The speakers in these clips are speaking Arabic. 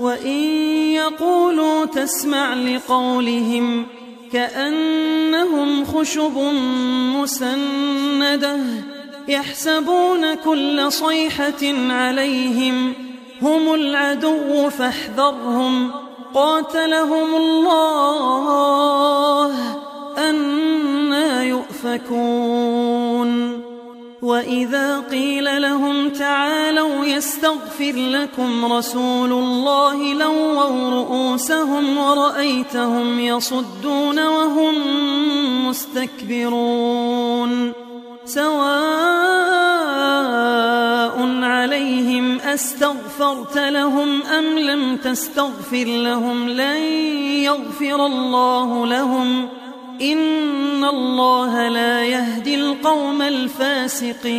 وإن يقولوا تسمع لقولهم كأنهم خشب مسندة يحسبون كل صيحة عليهم هم العدو فاحذرهم قاتلهم الله أنا يؤفكون وإذا قيل لهم تعالوا يستغفر لكم رسول الله لووا رؤوسهم ورأيتهم يصدون وهم مستكبرون. سواء عليهم أستغفرت لهم أم لم تستغفر لهم لن يغفر الله لهم. إن الله لا يهدي القوم الفاسقين.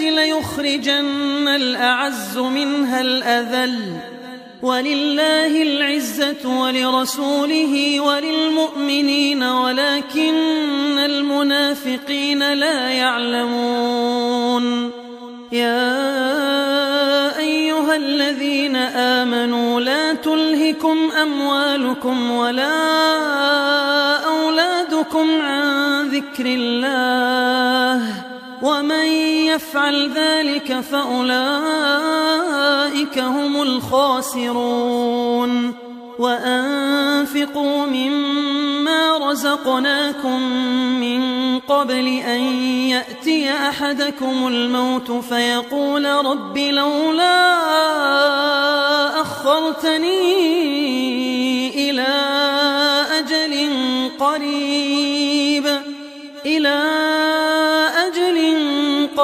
ليخرجن الأعز منها الأذل ولله العزة ولرسوله وللمؤمنين ولكن المنافقين لا يعلمون. يا أيها الذين آمنوا لا تلهكم أموالكم ولا أولادكم عن ذكر الله. ومن يفعل ذلك فأولئك هم الخاسرون. وأنفقوا مما رزقناكم من قبل أن يأتي أحدكم الموت فيقول رب لولا أخرتني إلى أجل قريب إلى أجل